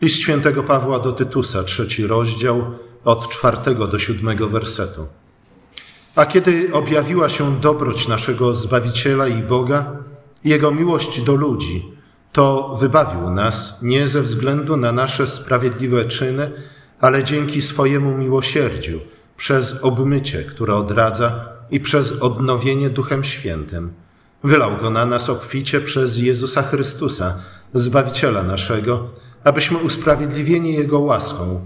List świętego Pawła do Tytusa, trzeci rozdział, od czwartego do siódmego wersetu. A kiedy objawiła się dobroć naszego Zbawiciela i Boga, Jego miłość do ludzi, to wybawił nas nie ze względu na nasze sprawiedliwe czyny, ale dzięki swojemu miłosierdziu, przez obmycie, które odradza i przez odnowienie Duchem Świętym. Wylał go na nas obficie przez Jezusa Chrystusa, Zbawiciela naszego, abyśmy usprawiedliwieni Jego łaską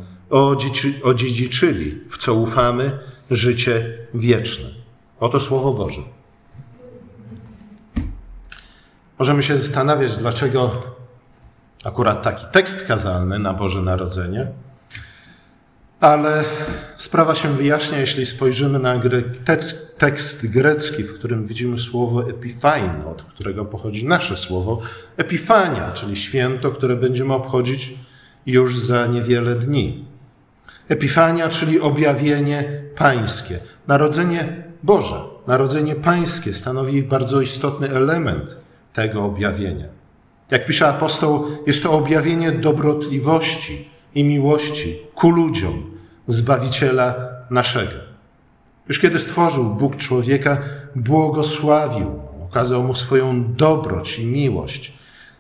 odziedziczyli, w co ufamy, życie wieczne. Oto Słowo Boże. Możemy się zastanawiać, dlaczego akurat taki tekst kazalny na Boże Narodzenie, ale sprawa się wyjaśnia, jeśli spojrzymy na tekst grecki, w którym widzimy słowo epifain, od którego pochodzi nasze słowo epifania, czyli święto, które będziemy obchodzić już za niewiele dni. Epifania, czyli objawienie pańskie. Narodzenie Boże, narodzenie pańskie stanowi bardzo istotny element tego objawienia. Jak pisze apostoł, jest to objawienie dobrotliwości i miłości ku ludziom, Zbawiciela naszego. Już kiedy stworzył Bóg człowieka, błogosławił, okazał mu swoją dobroć i miłość.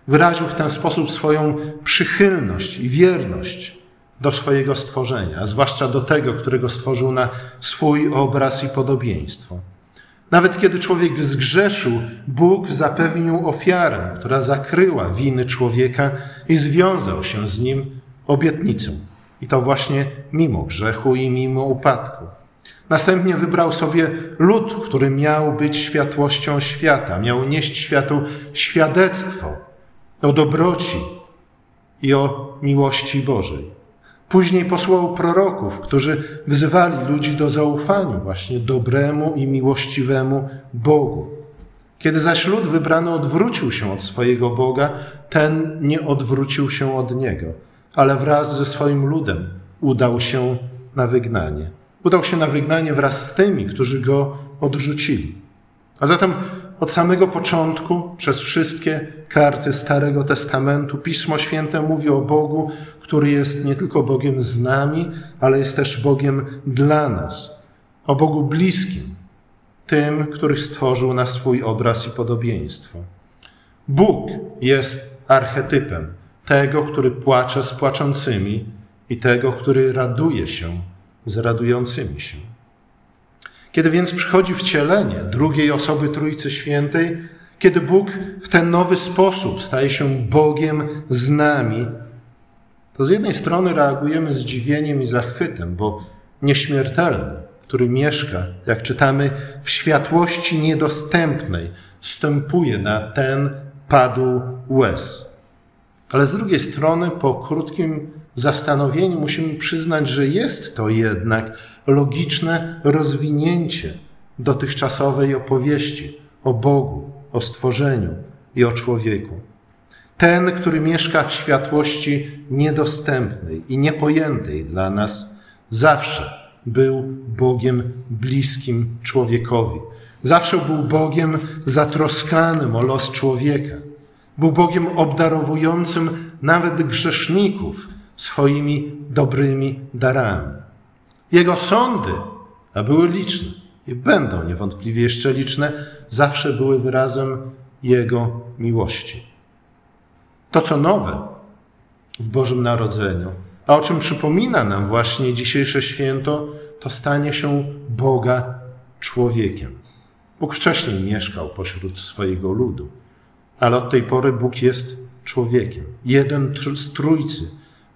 Wyraził w ten sposób swoją przychylność i wierność do swojego stworzenia, a zwłaszcza do tego, którego stworzył na swój obraz i podobieństwo. Nawet kiedy człowiek zgrzeszył, Bóg zapewnił ofiarę, która zakryła winy człowieka i związał się z nim obietnicą. I to właśnie mimo grzechu i mimo upadku. Następnie wybrał sobie lud, który miał być światłością świata, miał nieść światu świadectwo o dobroci i o miłości Bożej. Później posłał proroków, którzy wzywali ludzi do zaufania właśnie dobremu i miłościwemu Bogu. Kiedy zaś lud wybrany odwrócił się od swojego Boga, ten nie odwrócił się od niego, ale wraz ze swoim ludem udał się na wygnanie. Udał się na wygnanie wraz z tymi, którzy go odrzucili. A zatem od samego początku, przez wszystkie karty Starego Testamentu, Pismo Święte mówi o Bogu, który jest nie tylko Bogiem z nami, ale jest też Bogiem dla nas. O Bogu bliskim, tym, których stworzył na swój obraz i podobieństwo. Bóg jest archetypem tego, który płacze z płaczącymi i tego, który raduje się z radującymi się. Kiedy więc przychodzi wcielenie drugiej osoby Trójcy Świętej, kiedy Bóg w ten nowy sposób staje się Bogiem z nami, to z jednej strony reagujemy zdziwieniem i zachwytem, bo nieśmiertelny, który mieszka, jak czytamy, w światłości niedostępnej, stępuje na ten padł łez. Ale z drugiej strony, po krótkim zastanowieniu, musimy przyznać, że jest to jednak logiczne rozwinięcie dotychczasowej opowieści o Bogu, o stworzeniu i o człowieku. Ten, który mieszka w światłości niedostępnej i niepojętej dla nas, zawsze był Bogiem bliskim człowiekowi. Zawsze był Bogiem zatroskanym o los człowieka. Był Bogiem obdarowującym nawet grzeszników swoimi dobrymi darami. Jego sądy, a były liczne i będą niewątpliwie jeszcze liczne, zawsze były wyrazem Jego miłości. To, co nowe w Bożym Narodzeniu, a o czym przypomina nam właśnie dzisiejsze święto, to stanie się Boga człowiekiem. Bóg wcześniej mieszkał pośród swojego ludu, ale od tej pory Bóg jest człowiekiem. Jeden z trójcy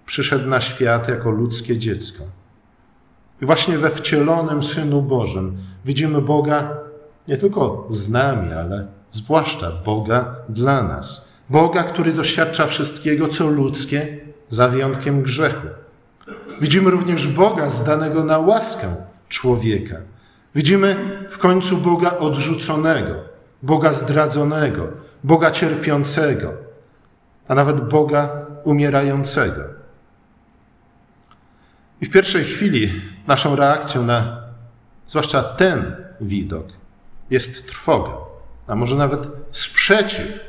przyszedł na świat jako ludzkie dziecko. I właśnie we wcielonym Synu Bożym widzimy Boga nie tylko z nami, ale zwłaszcza Boga dla nas. Boga, który doświadcza wszystkiego, co ludzkie, za wyjątkiem grzechu. Widzimy również Boga zdanego na łaskę człowieka. Widzimy w końcu Boga odrzuconego, Boga zdradzonego, Boga cierpiącego, a nawet Boga umierającego. I w pierwszej chwili naszą reakcją na zwłaszcza ten widok jest trwoga, a może nawet sprzeciw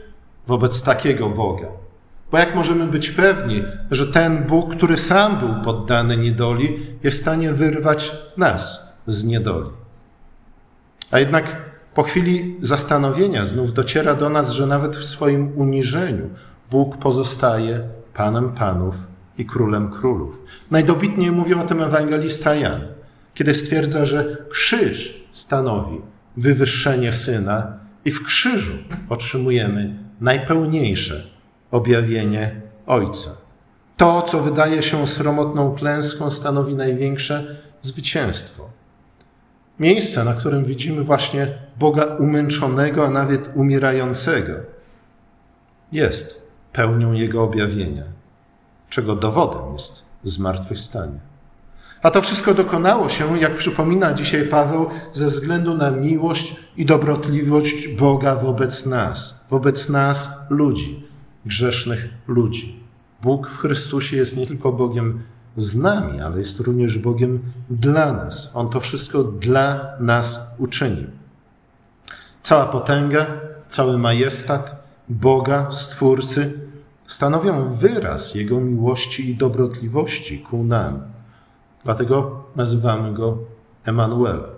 wobec takiego Boga. Bo jak możemy być pewni, że ten Bóg, który sam był poddany niedoli, jest w stanie wyrwać nas z niedoli? A jednak po chwili zastanowienia znów dociera do nas, że nawet w swoim uniżeniu Bóg pozostaje Panem Panów i Królem Królów. Najdobitniej mówi o tym ewangelista Jan, kiedy stwierdza, że krzyż stanowi wywyższenie Syna i w krzyżu otrzymujemy najpełniejsze objawienie Ojca. To, co wydaje się sromotną klęską, stanowi największe zwycięstwo. Miejsce, na którym widzimy właśnie Boga umęczonego, a nawet umierającego, jest pełnią Jego objawienia, czego dowodem jest zmartwychwstanie. A to wszystko dokonało się, jak przypomina dzisiaj Paweł, ze względu na miłość i dobrotliwość Boga wobec nas, wobec nas, ludzi, grzesznych ludzi. Bóg w Chrystusie jest nie tylko Bogiem z nami, ale jest również Bogiem dla nas. On to wszystko dla nas uczynił. Cała potęga, cały majestat Boga, Stwórcy, stanowią wyraz Jego miłości i dobrotliwości ku nam. Dlatego nazywamy Go Emanuele.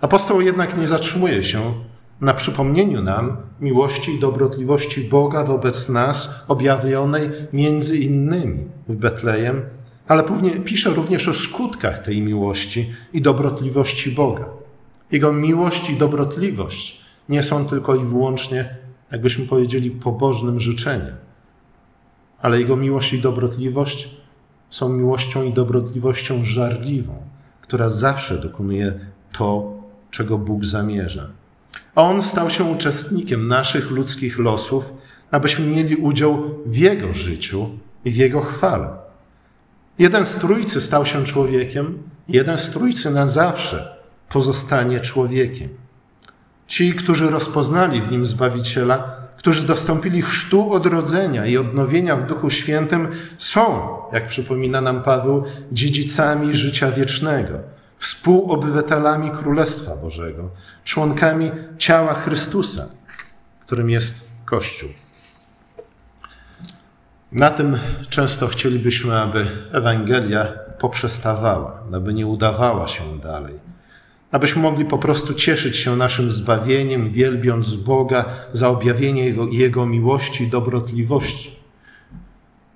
Apostoł jednak nie zatrzymuje się na przypomnieniu nam miłości i dobrotliwości Boga wobec nas, objawionej między innymi w Betlejem, ale pisze również o skutkach tej miłości i dobrotliwości Boga. Jego miłość i dobrotliwość nie są tylko i wyłącznie, jakbyśmy powiedzieli, pobożnym życzeniem, ale Jego miłość i dobrotliwość są miłością i dobrotliwością żarliwą, która zawsze dokonuje to, czego Bóg zamierza. A On stał się uczestnikiem naszych ludzkich losów, abyśmy mieli udział w Jego życiu i w Jego chwale. Jeden z Trójcy stał się człowiekiem, jeden z Trójcy na zawsze pozostanie człowiekiem. Ci, którzy rozpoznali w Nim Zbawiciela, którzy dostąpili chrztu odrodzenia i odnowienia w Duchu Świętym, są, jak przypomina nam Paweł, dziedzicami życia wiecznego, współobywatelami Królestwa Bożego, członkami ciała Chrystusa, którym jest Kościół. Na tym często chcielibyśmy, aby Ewangelia poprzestawała, aby nie udawała się dalej abyśmy mogli po prostu cieszyć się naszym zbawieniem, wielbiąc Boga za objawienie Jego, Jego miłości i dobrotliwości.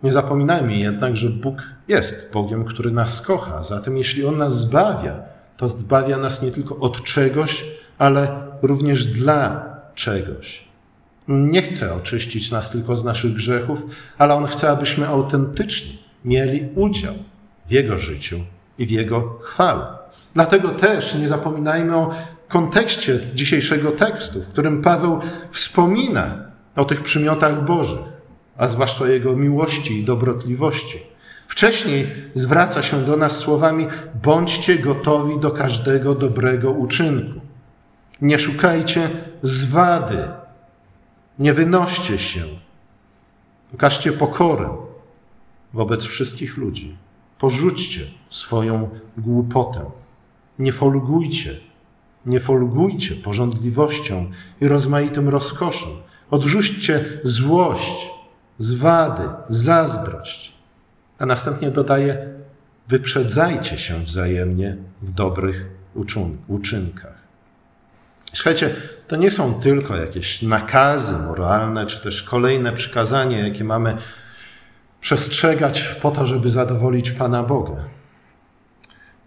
Nie zapominajmy jednak, że Bóg jest Bogiem, który nas kocha. Zatem jeśli On nas zbawia, to zbawia nas nie tylko od czegoś, ale również dla czegoś. Nie chce oczyścić nas tylko z naszych grzechów, ale On chce, abyśmy autentycznie mieli udział w Jego życiu i w Jego chwale. Dlatego też nie zapominajmy o kontekście dzisiejszego tekstu, w którym Paweł wspomina o tych przymiotach Bożych, a zwłaszcza Jego miłości i dobrotliwości. Wcześniej zwraca się do nas słowami: bądźcie gotowi do każdego dobrego uczynku. Nie szukajcie zwady, nie wynoście się. Pokażcie pokorę wobec wszystkich ludzi. Porzućcie swoją głupotę. Nie folgujcie, nie folgujcie porządliwością i rozmaitym rozkoszem. Odrzućcie złość, zwady, zazdrość. A następnie dodaje: wyprzedzajcie się wzajemnie w dobrych uczynkach. Słuchajcie, to nie są tylko jakieś nakazy moralne, czy też kolejne przykazania, jakie mamy przestrzegać po to, żeby zadowolić Pana Boga.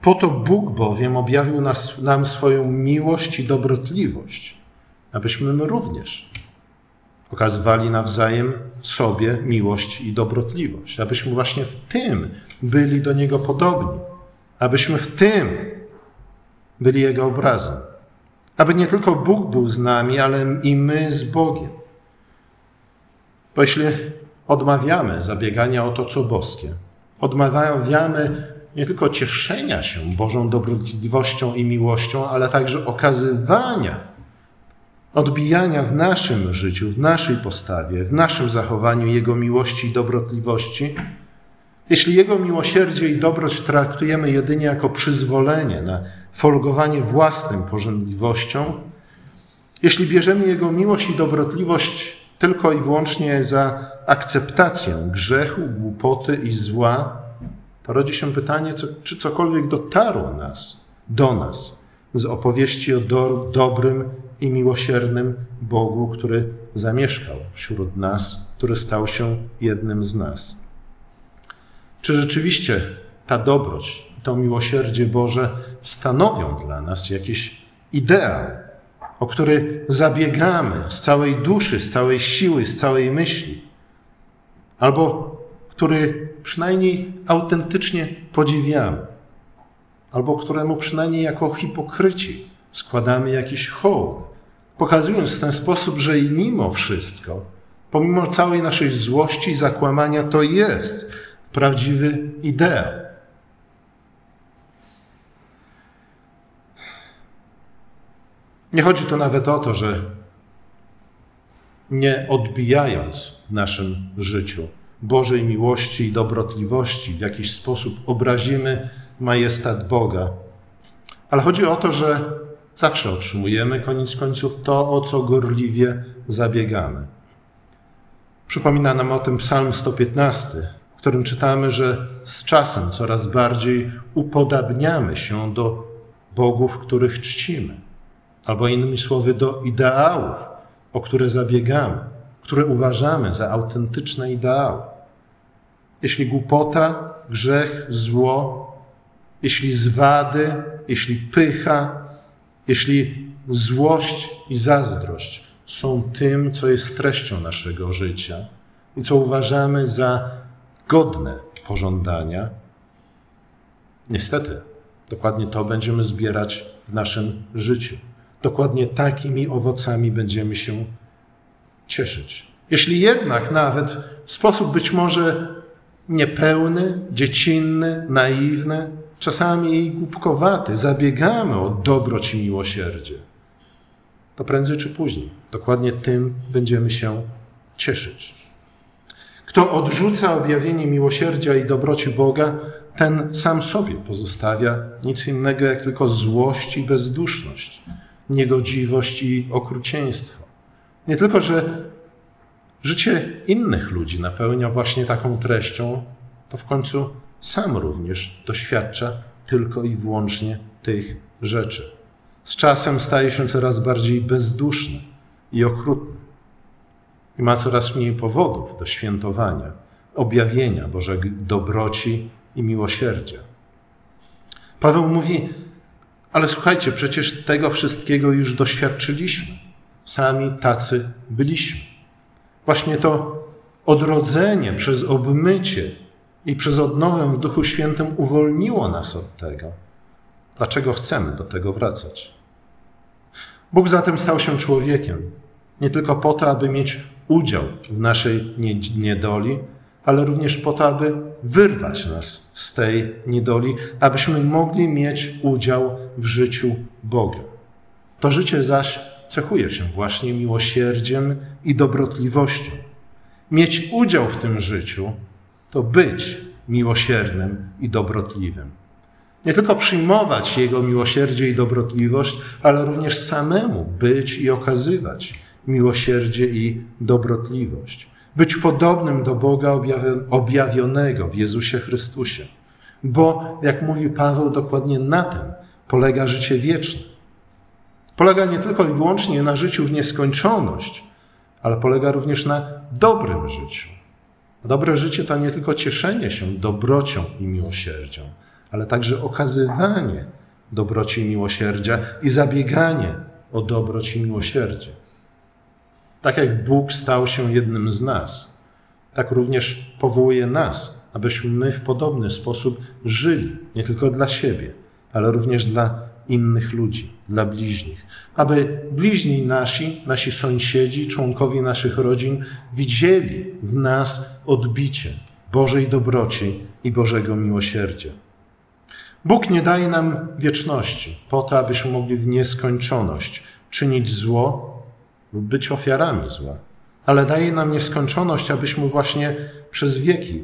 Po to Bóg bowiem objawił nas, nam swoją miłość i dobrotliwość, abyśmy my również okazywali nawzajem sobie miłość i dobrotliwość, abyśmy właśnie w tym byli do Niego podobni, abyśmy w tym byli Jego obrazem. Aby nie tylko Bóg był z nami, ale i my z Bogiem. Bo jeśli odmawiamy zabiegania o to, co boskie, odmawiamy nie tylko cieszenia się Bożą dobrotliwością i miłością, ale także okazywania, odbijania w naszym życiu, w naszej postawie, w naszym zachowaniu Jego miłości i dobrotliwości. Jeśli Jego miłosierdzie i dobroć traktujemy jedynie jako przyzwolenie na folgowanie własnym porządliwością, jeśli bierzemy Jego miłość i dobrotliwość tylko i wyłącznie za akceptację grzechu, głupoty i zła, to rodzi się pytanie, czy cokolwiek dotarło nas, do nas z opowieści o do, dobrym i miłosiernym Bogu, który zamieszkał wśród nas, który stał się jednym z nas. Czy rzeczywiście ta dobroć, to miłosierdzie Boże stanowią dla nas jakiś ideał, o który zabiegamy z całej duszy, z całej siły, z całej myśli, albo który przynajmniej autentycznie podziwiamy, albo któremu przynajmniej jako hipokryci składamy jakiś hołd, pokazując w ten sposób, że i mimo wszystko, pomimo całej naszej złości i zakłamania, to jest prawdziwy ideał. Nie chodzi tu nawet o to, że nie odbijając w naszym życiu Bożej miłości i dobrotliwości, w jakiś sposób obrazimy majestat Boga, ale chodzi o to, że zawsze otrzymujemy koniec końców to, o co gorliwie zabiegamy. Przypomina nam o tym Psalm 115, w którym czytamy, że z czasem coraz bardziej upodabniamy się do bogów, których czcimy albo innymi słowy do ideałów, o które zabiegamy, które uważamy za autentyczne ideały. Jeśli głupota, grzech, zło, jeśli zwady, jeśli pycha, jeśli złość i zazdrość są tym, co jest treścią naszego życia i co uważamy za godne pożądania, niestety dokładnie to będziemy zbierać w naszym życiu dokładnie takimi owocami będziemy się cieszyć. Jeśli jednak nawet w sposób być może niepełny, dziecinny, naiwny, czasami głupkowaty, zabiegamy o dobroć i miłosierdzie, to prędzej czy później dokładnie tym będziemy się cieszyć. Kto odrzuca objawienie miłosierdzia i dobroci Boga, ten sam sobie pozostawia nic innego jak tylko złość i bezduszność niegodziwość i okrucieństwo. Nie tylko, że życie innych ludzi napełnia właśnie taką treścią, to w końcu sam również doświadcza tylko i wyłącznie tych rzeczy. Z czasem staje się coraz bardziej bezduszny i okrutny. I ma coraz mniej powodów do świętowania, objawienia Bożej dobroci i miłosierdzia. Paweł mówi: ale słuchajcie, przecież tego wszystkiego już doświadczyliśmy. Sami tacy byliśmy. Właśnie to odrodzenie przez obmycie i przez odnowę w Duchu Świętym uwolniło nas od tego. Dlaczego chcemy do tego wracać? Bóg zatem stał się człowiekiem, nie tylko po to, aby mieć udział w naszej niedoli, ale również po to, aby wyrwać nas z tej niedoli, abyśmy mogli mieć udział w życiu Boga. To życie zaś cechuje się właśnie miłosierdziem i dobrotliwością. Mieć udział w tym życiu to być miłosiernym i dobrotliwym. Nie tylko przyjmować Jego miłosierdzie i dobrotliwość, ale również samemu być i okazywać miłosierdzie i dobrotliwość być podobnym do Boga objawionego w Jezusie Chrystusie. Bo, jak mówi Paweł, dokładnie na tym polega życie wieczne. Polega nie tylko i wyłącznie na życiu w nieskończoność, ale polega również na dobrym życiu. Dobre życie to nie tylko cieszenie się dobrocią i miłosierdzią, ale także okazywanie dobroci i miłosierdzia i zabieganie o dobroć i miłosierdzie. Tak jak Bóg stał się jednym z nas, tak również powołuje nas, abyśmy my w podobny sposób żyli, nie tylko dla siebie, ale również dla innych ludzi, dla bliźnich. Aby bliźni nasi, nasi sąsiedzi, członkowie naszych rodzin widzieli w nas odbicie Bożej dobroci i Bożego miłosierdzia. Bóg nie daje nam wieczności po to, abyśmy mogli w nieskończoność czynić zło lub być ofiarami zła, ale daje nam nieskończoność, abyśmy właśnie przez wieki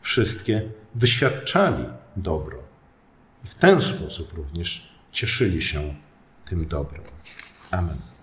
wszystkie wyświadczali dobro. I w ten sposób również cieszyli się tym dobrem. Amen.